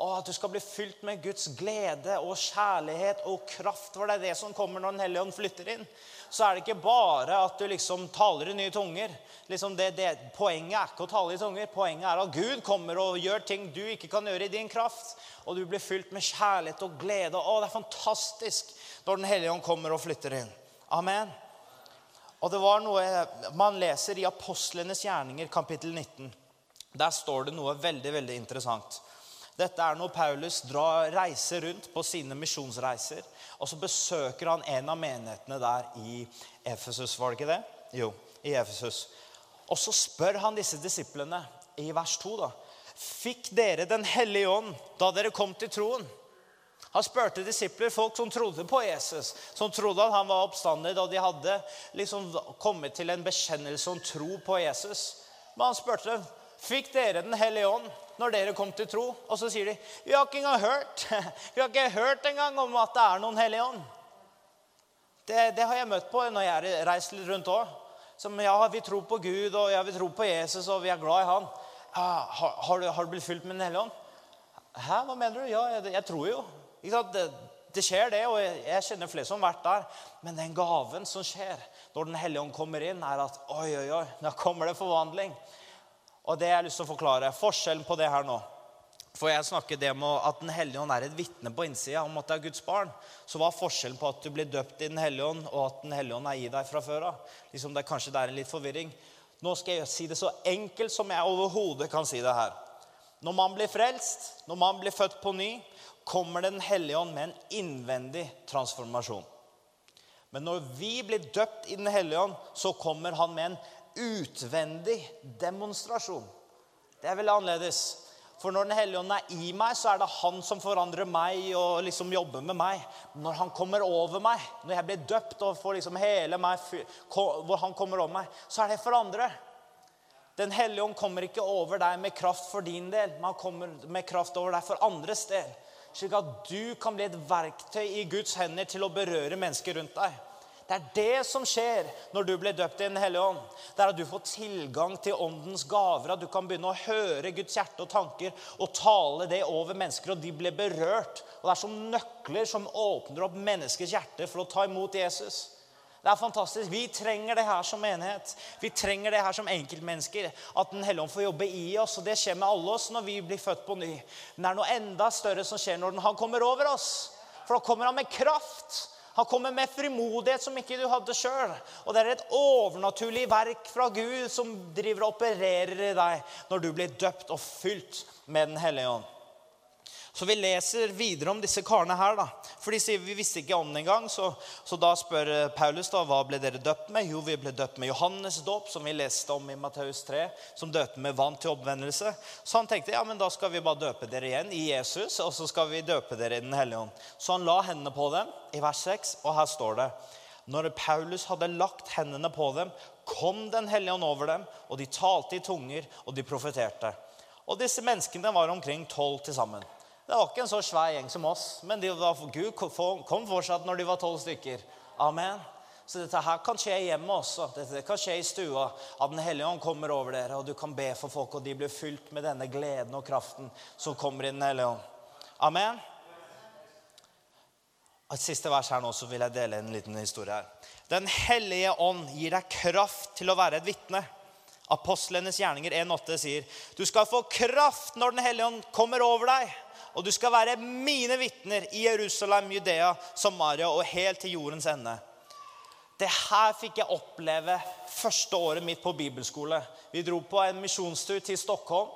Og at du skal bli fylt med Guds glede og kjærlighet og kraft. For det er det som kommer når Den hellige ånd flytter inn så er det ikke bare at du liksom taler i nye tunger. Liksom det, det, poenget er ikke å tale i tunger. Poenget er at Gud kommer og gjør ting du ikke kan gjøre i din kraft. Og du blir fylt med kjærlighet og glede. Å, det er fantastisk når Den hellige ånd kommer og flytter inn. Amen. Og det var noe man leser i Apostlenes gjerninger, kapittel 19. Der står det noe veldig, veldig interessant. Dette er når Paulus drar, reiser rundt på sine misjonsreiser. Og så besøker han en av menighetene der i Efesus. Var det ikke det? Jo, i Efesus. Og så spør han disse disiplene i vers 2, da. Fikk dere Den hellige ånd da dere kom til troen? Han spurte disipler, folk som trodde på Jesus, som trodde at han var oppstander, da de hadde liksom kommet til en bekjennelse om tro på Jesus. Men han spurte dem, fikk dere Den hellige ånd når dere kom til tro. Og så sier de vi har ikke engang hørt Vi har ikke hørt engang om at det er noen hellige ånd. Det, det, har jeg møtt på når jeg reist litt rundt òg. Som ja, vi tror på Gud, og ja, vi tror på Jesus, og vi er glad i Han. Ja, har, har, du, har, du, blitt fylt med Den hellige ånd? Hæ, hva mener du? Ja, jeg, jeg tror jo. Det, det, skjer, det, og jeg, jeg kjenner flere som har vært der. Men den gaven som skjer når Den hellige ånd kommer inn, er at oi, oi, oi, da kommer det forvandling. Og det har jeg lyst til å forklare. Forskjellen på det her nå. For jeg snakker det med at Den hellige ånd er et vitne på innsida om at det er Guds barn. Så hva er forskjellen på at du blir døpt i Den hellige ånd, og at Den hellige ånd er i deg fra før av? Liksom det, kanskje det er en litt forvirring. Nå skal jeg si det så enkelt som jeg overhodet kan si det her. Når man blir frelst, når man blir født på ny, kommer Den hellige ånd med en innvendig transformasjon. Men når vi blir døpt i Den hellige ånd, så kommer han med en utvendig demonstrasjon. Det er veldig annerledes. For når Den hellige ånd er i meg, så er det han som forandrer meg og liksom jobber med meg. Når han kommer over meg, når jeg blir døpt og får liksom hele meg, hvor han kommer over meg, så er det for andre. Den hellige ånd kommer ikke over deg med kraft for din del, men han kommer med kraft over deg for andres del. Slik at du kan bli et verktøy i Guds hender til å berøre mennesker rundt deg. Det er det som skjer når du blir døpt i Den hellige ånd. Det er at du får tilgang til åndens gaver. At du kan begynne å høre Guds hjerte og tanker og tale det over mennesker, og de blir berørt. Og Det er som nøkler som åpner opp menneskers hjerte for å ta imot Jesus. Det er fantastisk. Vi trenger det her som menighet. Vi trenger det her som enkeltmennesker. At Den hellige ånd får jobbe i oss. og Det skjer med alle oss når vi blir født på ny. Men det er noe enda større som skjer når han kommer over oss. For da kommer han med kraft. Han kommer med frimodighet som ikke du hadde sjøl. Og det er et overnaturlig verk fra Gud som driver og opererer i deg når du blir døpt og fylt med Den hellige ånd. Så vi leser videre om disse karene her. da. For de sier vi visste ikke om det engang. Så, så da spør eh, Paulus da, hva ble dere døpt med. Jo, vi ble døpt med Johannes dåp, som vi leste om i Matteus 3, som døpte med vann til oppvendelse. Så han tenkte ja, men da skal vi bare døpe dere igjen i Jesus, og så skal vi døpe dere i Den hellige ånd. Så han la hendene på dem i vers 6, og her står det når Paulus hadde lagt hendene på dem, kom Den hellige ånd over dem, og de talte i tunger, og de profeterte. Og disse menneskene var omkring tolv til sammen. Det var ikke en så svær gjeng som oss, men var, Gud kom fortsatt når de var tolv stykker. Amen. Så dette her kan skje hjemme også. Dette kan skje i stua. At Den hellige ånd kommer over dere, og du kan be for folk, og de blir fylt med denne gleden og kraften som kommer i Den hellige ånd. Amen. Et siste vers her nå, så vil jeg dele en liten historie her. Den hellige ånd gir deg kraft til å være et vitne. Apostlenes gjerninger 1,8 sier du skal få kraft når Den hellige ånd kommer over deg og du skal være mine vitner i Jerusalem, Judea, Samaria og helt til jordens ende. Det her fikk jeg oppleve første året mitt på bibelskole. Vi dro på en misjonstur til Stockholm.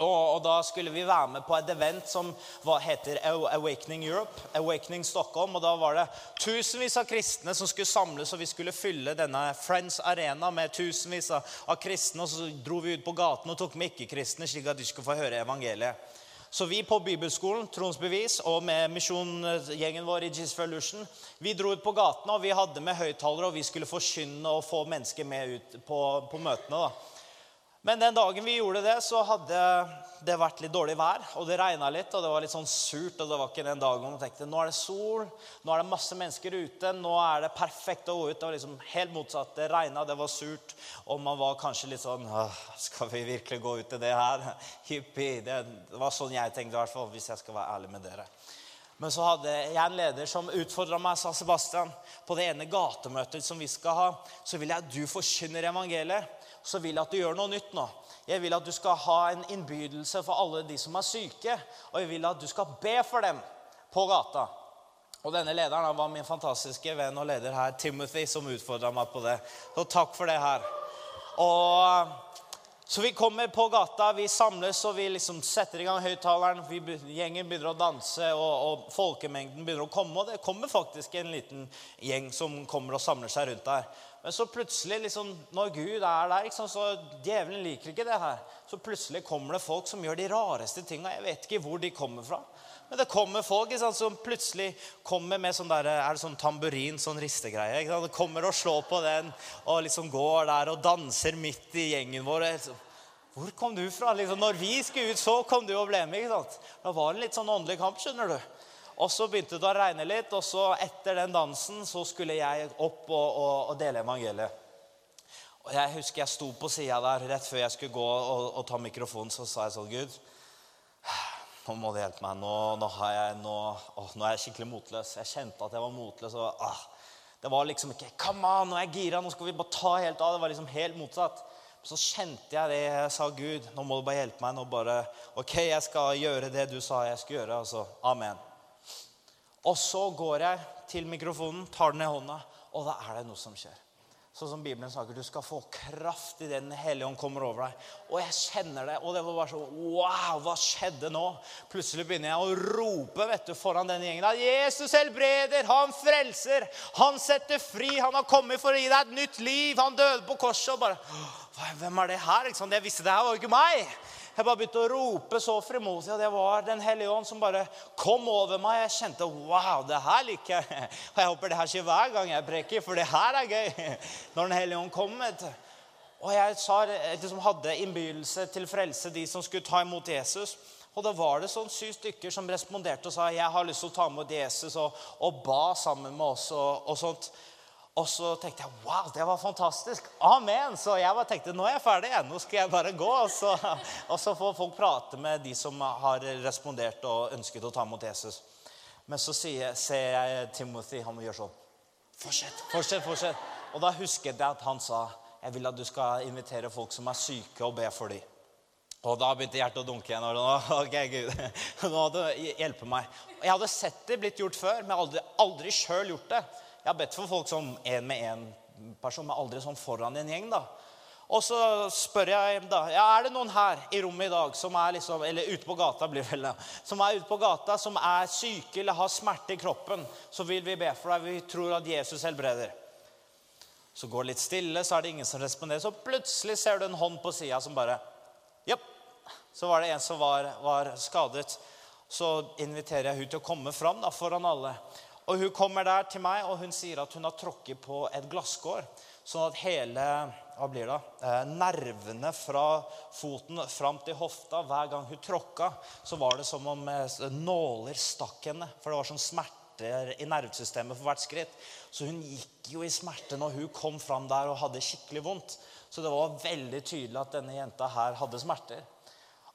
Og, Da skulle vi være med på et event som heter Awakening Europe. Awakening Stockholm, og Da var det tusenvis av kristne som skulle samles, og vi skulle fylle denne Friends Arena med tusenvis av kristne. og Så dro vi ut på gaten og tok med ikke-kristne, slik at de skulle få høre evangeliet. Så vi på bibelskolen Trons Bevis, og med misjonsgjengen vår i Jesus Revolution, vi dro ut på gatene, og vi hadde med høyttalere, og vi skulle forkynne og få mennesker med ut på, på møtene. da. Men den dagen vi gjorde det, så hadde det vært litt dårlig vær. Og det regna litt, og det var litt sånn surt. Og det var ikke den dagen man tenkte nå er det sol, nå er det masse mennesker ute, nå er det perfekt å gå ut. Det var liksom helt motsatt. Det regna, det var surt, og man var kanskje litt sånn Skal vi virkelig gå ut i det her? Det, det var sånn jeg tenkte, i hvert fall, hvis jeg skal være ærlig med dere. Men så hadde jeg en leder som utfordra meg, sa Sebastian, på det ene gatemøtet som vi skal ha, så vil jeg at du forkynner evangeliet så vil jeg at du gjør noe nytt nå. Jeg vil at du skal ha en innbydelse for alle de som er syke. Og jeg vil at du skal be for dem på gata. Og denne lederen var min fantastiske venn og leder her, Timothy, som utfordra meg på det. Så takk for det her. Og så vi kommer på gata, vi samles og vi liksom setter i gang høyttaleren. Gjengen begynner å danse, og, og, folkemengden begynner å komme. Og det kommer faktisk en liten gjeng som kommer og samler seg rundt der. Men så plutselig, liksom, når Gud er der liksom, så Djevelen liker ikke det her. Så plutselig kommer det folk som gjør de rareste tinga. Jeg vet ikke hvor de kommer fra. Men det kommer folk sant, som plutselig kommer med sånn der, er det sånn tamburin, sånn ristegreie. Ikke sant? Kommer og slår på den og liksom går der og danser midt i gjengen vår. Hvor kom du fra? Liksom, når vi skulle ut, så kom du og ble med. ikke sant? Da var det litt sånn åndelig kamp, skjønner du. Og så begynte det å regne litt, og så etter den dansen så skulle jeg opp og, og, og dele evangeliet. Og Jeg husker jeg sto på sida der rett før jeg skulle gå og, og, ta mikrofonen. Så sa jeg sånn Gud, nå må du hjelpe meg. Nå, nå, jeg, nå, å, nå, er jeg skikkelig motløs. Jeg kjente at jeg var motløs. og ah, Det var liksom ikke Come on, nå er jeg gira. Nå skal vi bare ta helt av. Det var liksom helt motsatt. Så kjente jeg det. Jeg sa, Gud, nå må du bare hjelpe meg. Nå bare, ok, jeg skal gjøre det du sa jeg skulle gjøre. Altså, amen. Og så går jeg til mikrofonen, tar den i hånda, og da er det noe som skjer. Sånn som Bibelen snakker, Du skal få kraft i det Den hellige ånd kommer over deg. Og jeg kjenner det. Og det var bare sånn Wow, hva skjedde nå? Plutselig begynner jeg å rope vet du, foran denne gjengen at Jesus helbreder, han frelser, han setter fri, han har kommet for å gi deg et nytt liv. Han døde på korset. Og bare Hvem er det her? Liksom? Jeg visste det her var jo ikke meg. Jeg bare begynte å rope så frimodig, og det var Den hellige ånd som bare kom over meg. Jeg kjente wow, det her liker jeg. Og jeg håper det her skjer hver gang jeg preker, for det her er gøy. Når Den hellige ånd kommer. Og jeg sa, liksom hadde innbydelse til frelse, de som skulle ta imot Jesus. Og da var det sånn syv stykker som responderte og sa jeg har lyst til å ta imot Jesus, og, og ba sammen med oss. og, og sånt. Og så tenkte jeg wow, det var fantastisk. Amen. Så jeg tenkte nå er jeg ferdig. Nå skal jeg bare gå. Og så, og så får folk prate med de som har respondert og ønsket å ta imot Jesus. Men så sier, ser jeg Timothy, han gjør sånn. Fortsett, fortsett, fortsett. Og da husket jeg at han sa jeg vil at du skal invitere folk som er syke, og be for dem. Og da begynte hjertet å dunke igjen. Og ok, Gud, nå hadde hjelpe meg. Jeg hadde sett det blitt gjort før, men aldri, aldri sjøl gjort det. Jeg har bedt for folk som én med én person, men aldri sånn foran en gjeng. da. Og så spør jeg da ja, er det noen her i rommet i dag som er liksom, eller ute på gata blir vel det, som er ute på gata, som er syke eller har smerte i kroppen, så vil vi be for deg. Vi tror at Jesus helbreder. Så går det litt stille, så er det ingen som responderer. Så plutselig ser du en hånd på sida som bare Jepp. Så var det en som var, var, skadet. Så inviterer jeg hun til å komme fram da, foran alle. Og Hun kommer der til meg, og hun sier at hun har tråkket på et glasskår. Sånn at hele hva blir det, eh, nervene fra foten fram til hofta Hver gang hun tråkka, så var det som om eh, nåler stakk henne. For det var sånn smerter i nervesystemet for hvert skritt. Så hun gikk jo i smerte når hun kom fram der og hadde skikkelig vondt. Så det var veldig tydelig at denne jenta her hadde smerter.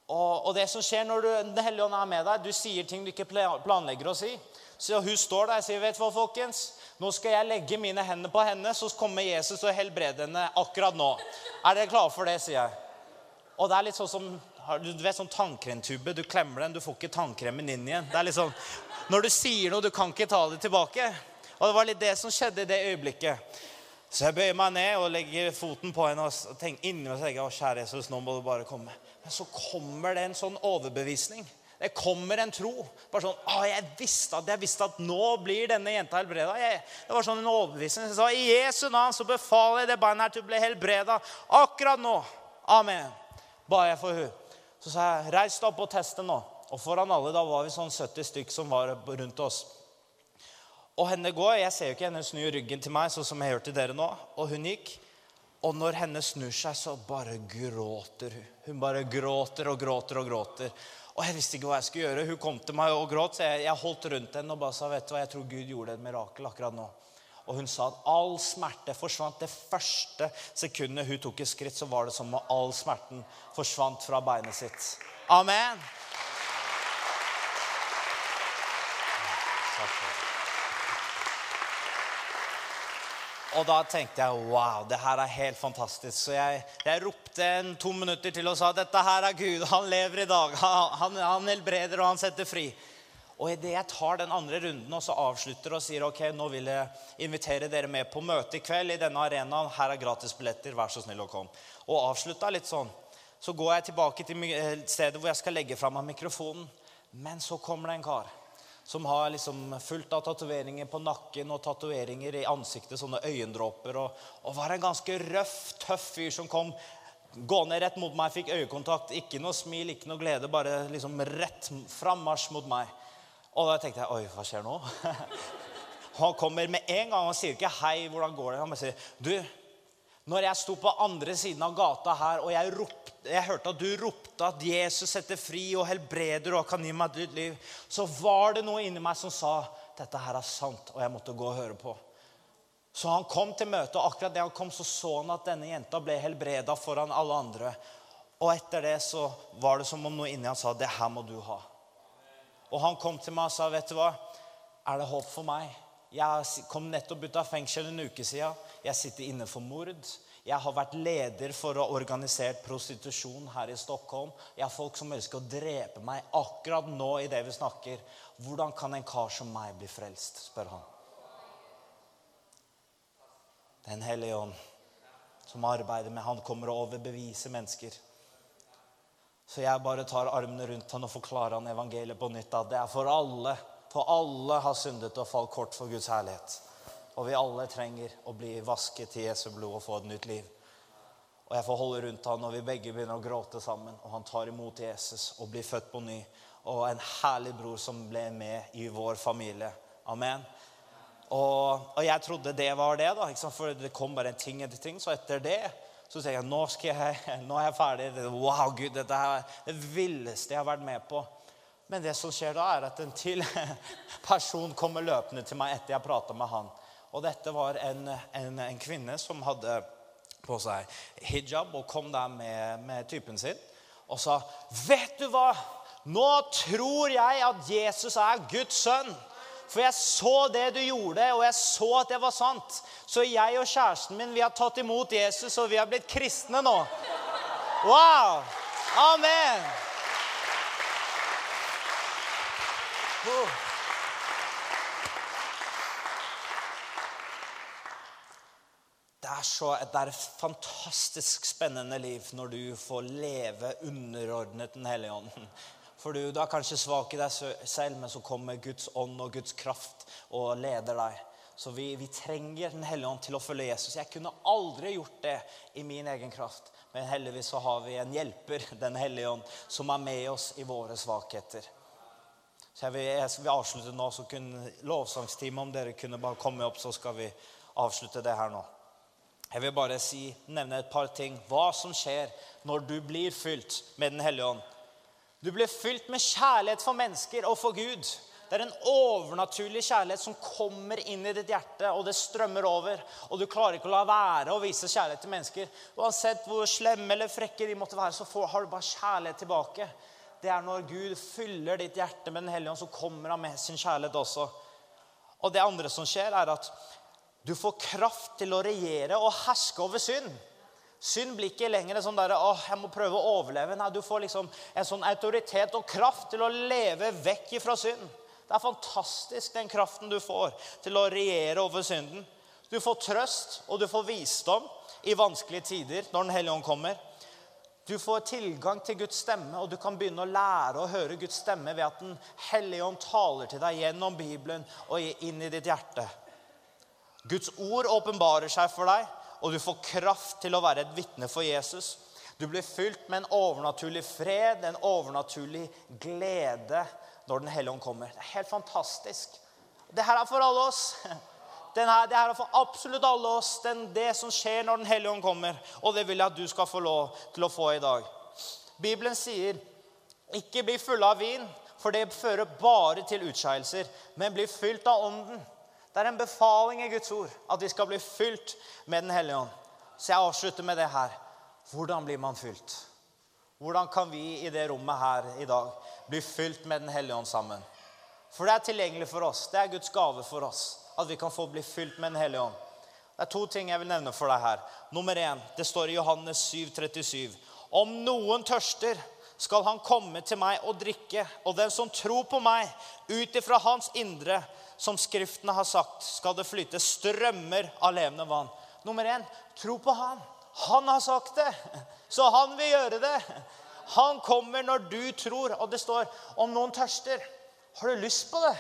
Og, og det som skjer når du, Den hellige ånd er med deg, du sier ting du ikke planlegger å si. Så hun står der og sier, 'Vet du hva, folkens? Nå skal jeg legge mine hender på henne, så kommer Jesus og helbreder henne akkurat nå.' Er dere klare for det, sier jeg. Og det er litt sånn som du vet sånn tannkremtube. Du klemmer den, du får ikke tannkremen inn igjen. Det er litt sånn, Når du sier noe, du kan ikke ta det tilbake. Og det var litt det som skjedde i det øyeblikket. Så jeg bøyer meg ned og legger foten på henne og tenker inni meg tenker, å kjære Jesus, nå må du bare komme. Men så kommer det en sånn overbevisning. Det kommer en tro. Bare sånn, å, jeg visste at jeg visste at nå blir denne jenta helbreda. Det var sånn en overbevisning. Jeg sa i Jesu navn så befaler jeg det beinet her til å bli helbreda akkurat nå. Amen. Ba jeg for hun. Så sa jeg reis deg opp og test det nå. Og foran alle, da var vi sånn 70 stykk som var rundt oss. Og henne går, Jeg ser jo ikke henne snu ryggen til meg, sånn som jeg gjør til dere nå. Og hun gikk. Og når henne snur seg, så bare gråter hun. Hun bare gråter og gråter og gråter. Og jeg visste ikke hva jeg skulle gjøre. Hun kom til meg og gråt, så jeg, jeg holdt rundt henne og bare sa vet du hva, jeg tror Gud gjorde et mirakel akkurat nå. Og hun sa at all smerte forsvant. Det første sekundet hun tok et skritt, så var det som om all smerten forsvant fra beinet sitt. Amen. Takk for det. Og da tenkte jeg wow, det her er helt fantastisk. Så jeg, jeg ropte en to minutter til og sa dette her er Gud. Han lever i dag. Han, han, helbreder, og han setter fri. Og idet jeg tar den andre runden og så avslutter og sier ok, nå vil jeg invitere dere med på møte i kveld i denne arenaen. Her er gratisbilletter. Vær så snill å komme. Og avslutta litt sånn. Så går jeg tilbake til eh, stedet hvor jeg skal legge fra meg mikrofonen. Men så kommer det en kar som har liksom fullt av tatoveringer på nakken og tatoveringer i ansiktet, sånne øyendråper. Og, og, var en ganske røff, tøff fyr som kom gående rett mot meg, fikk øyekontakt. Ikke noe smil, ikke noe glede, bare liksom rett frammarsj mot meg. Og da tenkte jeg Oi, hva skjer nå? Han kommer med en gang. Han sier ikke 'hei, hvordan går det?' Han bare sier 'Du, når jeg sto på andre siden av gata her, og jeg, ropte, jeg hørte at du ropte at Jesus setter fri og helbreder og kan gi meg nytt liv, så var det noe inni meg som sa dette her er sant, og jeg måtte gå og høre på. Så han kom til møtet, og akkurat det han kom, så så han at denne jenta ble helbreda foran alle andre. Og etter det så var det som om noe inni han sa det her må du ha. Og han kom til meg og sa, vet du hva, er det håp for meg? Jeg kom nettopp ut av fengsel en uke siden. Jeg sitter inne for mord. Jeg har vært leder for å organisert prostitusjon her i Stockholm. Jeg har folk som ønsker å drepe meg akkurat nå i det vi snakker. Hvordan kan en kar som meg bli frelst? spør han. Den hellige ånd som arbeider med Han kommer og overbeviser mennesker. Så jeg bare tar armene rundt han og forklarer han evangeliet på nytt. At det er for alle. For alle har syndet og falt kort for Guds herlighet. Og vi alle trenger å bli vasket i Jesu blod og få et nytt liv. Og jeg får holde rundt han, og vi begge begynner å gråte sammen. Og han tar imot Jesus og blir født på ny. Og en herlig bror som ble med i vår familie. Amen. Og, og jeg trodde det var det, da, for det kom bare en ting etter ting. Så etter det så sier jeg nå, jeg, nå er jeg ferdig. Wow, Gud, dette er det villeste jeg har vært med på. Men det som skjer da, er at en til person kommer løpende til meg etter jeg prata med han. Og dette var en, en, en, kvinne som hadde på seg hijab og kom der med, med typen sin og sa, 'Vet du hva? Nå tror jeg at Jesus er Guds sønn.' For jeg så det du gjorde, og jeg så at det var sant. Så jeg og kjæresten min vi har tatt imot Jesus, og vi har blitt kristne nå. Wow! Amen! Det er, så, det er et fantastisk spennende liv når du får leve underordnet Den hellige ånd. For du, du er kanskje svak i deg selv, men så kommer Guds ånd og Guds kraft og leder deg. Så vi, vi trenger Den hellige ånd til å følge Jesus. Jeg kunne aldri gjort det i min egen kraft. Men heldigvis så har vi en hjelper, Den hellige ånd, som er med oss i våre svakheter. Så jeg vil, jeg vil avslutte nå, så kunne lovsangsteamet, om dere kunne bare komme opp, så skal vi avslutte det her nå. Jeg vil bare si, nevne et par ting. Hva som skjer når du blir fylt med Den hellige ånd. Du blir fylt med kjærlighet for mennesker og for Gud. Det er en overnaturlig kjærlighet som kommer inn i ditt hjerte, og det strømmer over. Og du klarer ikke å la være å vise kjærlighet til mennesker. Uansett hvor slemme eller frekke de måtte være, så har du bare kjærlighet tilbake. Det er når Gud fyller ditt hjerte med Den hellige ånd, så kommer han med sin kjærlighet også. Og det andre som skjer, er at du får kraft til å regjere og herske over synd. Synd blir ikke lenger sånn der, åh, jeg må prøve å overleve. Nei, Du får liksom en sånn autoritet og kraft til å leve vekk fra synd. Det er fantastisk, den kraften du får til å regjere over synden. Du får trøst, og du får visdom i vanskelige tider når Den hellige ånd kommer. Du får tilgang til Guds stemme, og du kan begynne å lære å høre Guds stemme ved at Den hellige ånd taler til deg gjennom Bibelen og inn i ditt hjerte. Guds ord åpenbarer seg for deg og du får kraft til å være et vitne for Jesus. Du blir fylt med en overnaturlig fred, en overnaturlig glede når Den hellige ånd kommer. Det er helt fantastisk. Det her er for alle oss. Her, det her er for absolutt alle oss. Den, det som skjer når Den hellige ånd kommer. Og det vil jeg at du skal få lov til å få i dag. Bibelen sier, 'Ikke bli fulle av vin, for det fører bare til utskeielser.' 'Men bli fylt av Ånden.' Det er en befaling i Guds ord at vi skal bli fylt med Den hellige ånd. Så jeg avslutter med det her. Hvordan blir man fylt? Hvordan kan vi i det rommet her i dag bli fylt med Den hellige ånd sammen? For det er tilgjengelig for oss. Det er Guds gave for oss at vi kan få bli fylt med Den hellige ånd. Det er to ting jeg vil nevne for deg her. Nummer én, det står i Johannes 7, 37. Om noen tørster, skal han komme til meg og drikke. Og den som tror på meg, ut ifra hans indre, som Skriftene har sagt, skal det flyte strømmer av levende vann. Nummer én tro på Han. Han har sagt det, så han vil gjøre det. Han kommer når du tror. Og det står om noen tørster. Har du lyst på det?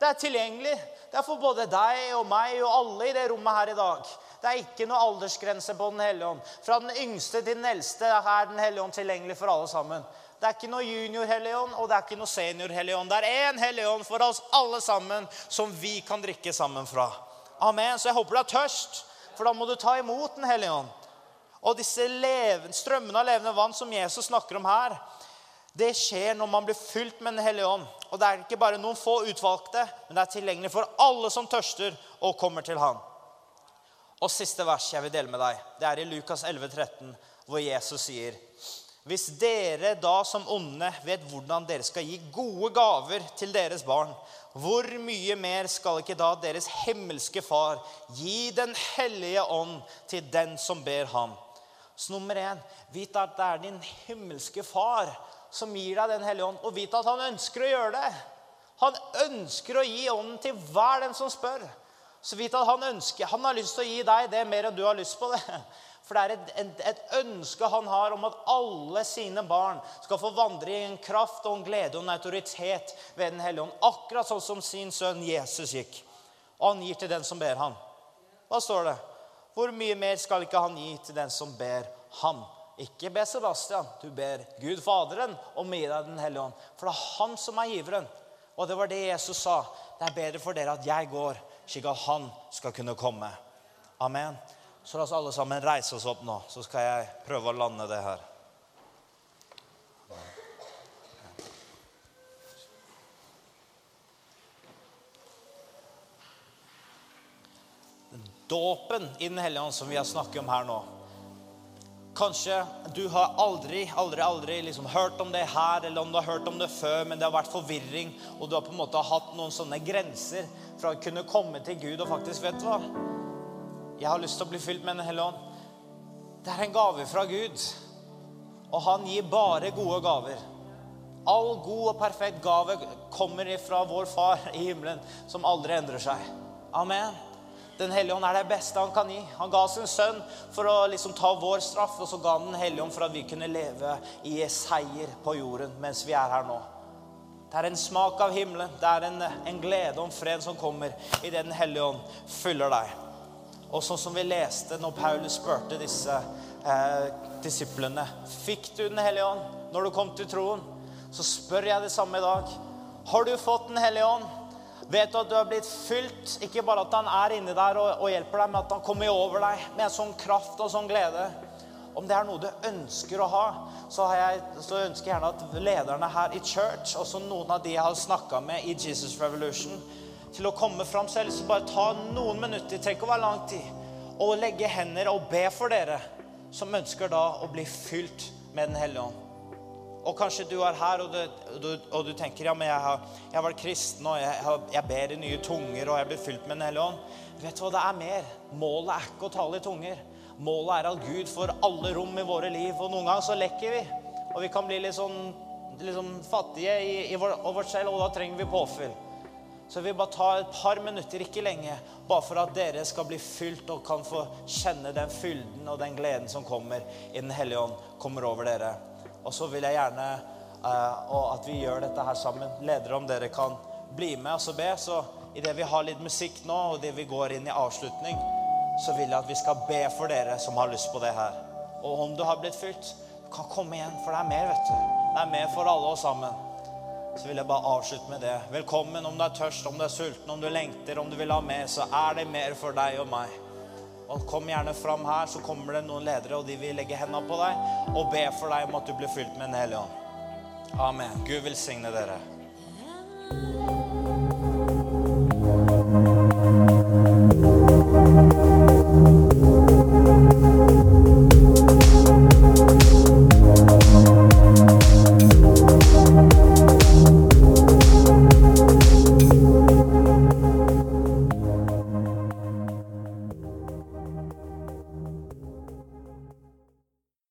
Det er tilgjengelig. Det er for både deg og meg og alle i det rommet her i dag. Det er ikke noe aldersgrense på Den hellige ånd. Fra den yngste til den eldste er Den hellige ånd tilgjengelig for alle sammen. Det er ikke noe junior-helligånd, og det er ikke noe senior-helligånd. Det er én helligånd for oss alle sammen som vi kan drikke sammen fra. Amen. Så jeg håper du er tørst, for da må du ta imot Den hellige ånd. Og disse strømmene av levende vann som Jesus snakker om her, det skjer når man blir fylt med Den hellige ånd. Og det er ikke bare noen få utvalgte, men det er tilgjengelig for alle som tørster og kommer til Han. Og siste vers jeg vil dele med deg, det er i Lukas 11, 13, hvor Jesus sier hvis dere da som onde vet hvordan dere skal gi gode gaver til deres barn, hvor mye mer skal ikke da deres himmelske Far gi Den hellige ånd til den som ber ham? Så nummer én, vit at det er din himmelske Far som gir deg Den hellige ånd, og vit at han ønsker å gjøre det. Han ønsker å gi ånden til hver den som spør. Så vidt at han ønsker, han har lyst til å gi deg det mer enn du har lyst på det. For det er et, et, ønske han har om at alle sine barn skal få vandre i en kraft og en glede og en autoritet ved Den hellige ånd. Akkurat sånn som sin sønn Jesus gikk. Og han gir til den som ber han. Hva står det? Hvor mye mer skal ikke han gi til den som ber Han. Ikke be Sebastian. Du ber Gud Faderen om å gi deg Den hellige ånd. For det er han som er giveren. Og det var det Jesus sa. Det er bedre for dere at jeg går, slik at han skal kunne komme. Amen. Så la oss alle sammen reise oss opp nå, så skal jeg prøve å lande det her. Dåpen i Den hellige ånd, som vi har snakket om her nå. Kanskje du har aldri, aldri, aldri liksom hørt om det her, eller om du har hørt om det før, men det har vært forvirring, og du har på en måte hatt noen sånne grenser fra å kunne komme til Gud og faktisk Vet du hva? Jeg har lyst til å bli fylt med Den hellige ånd. Det er en gave fra Gud, og han gir bare gode gaver. All god og perfekt gave kommer fra vår Far i himmelen, som aldri endrer seg. Amen. Den hellige ånd er det beste han kan gi. Han ga sin sønn for å liksom ta vår straff, og så ga han Den hellige ånd for at vi kunne leve i seier på jorden mens vi er her nå. Det er en smak av himmelen. Det er en, en glede og en fred som kommer idet Den hellige ånd fyller deg. Og sånn som vi leste når Paulus spurte disse eh, disiplene Fikk du Den hellige ånd når du kom til troen? Så spør jeg det samme i dag. Har du fått Den hellige ånd? Vet du at du har blitt fylt? Ikke bare at han er inni der og, og, hjelper deg, men at han kommer over deg med en sånn kraft og sånn glede. Om det er noe du ønsker å ha, så, jeg, så ønsker jeg gjerne at lederne her i church, også noen av de jeg har snakka med i Jesus Revolution, til å komme fram selv. Så bare ta noen minutter, trenger ikke å være lang tid, og legge hender og be for dere som ønsker da å bli fylt med Den hellige ånd. Og kanskje du er her, og du, du, og du tenker ja, men jeg har, jeg har vært kristen, og jeg, jeg, ber i nye tunger, og jeg blir fylt med Den hellige ånd. Vet du hva, det er mer. Målet er ikke å tale i tunger. Målet er at Gud får alle rom i våre liv. Og noen ganger så lekker vi. Og vi kan bli litt sånn, sånn fattige i, i vår, vårt selv, og da trenger vi påfyll. Så vil bare ta et par minutter, ikke lenge, bare for at dere skal bli fylt og kan få kjenne den fylden og den gleden som kommer i Den hellige ånd, kommer over dere. Og så vil jeg gjerne uh, at vi gjør dette her sammen. Ledere, om dere kan bli med og så be. Så idet vi har litt musikk nå, og idet vi går inn i avslutning, så vil jeg at vi skal be for dere som har lyst på det her. Og om du har blitt fylt, du kan komme igjen, for det er mer, vet du. Det er mer for alle oss sammen. Så vil jeg bare avslutte med det. Velkommen om du er tørst, om du er sulten, om du lengter, om du vil ha mer, så er det mer for deg og meg. Og Kom gjerne fram her, så kommer det noen ledere, og de vil legge hendene på deg og be for deg om at du blir fylt med Den hellige ånd. Amen. Gud velsigne dere.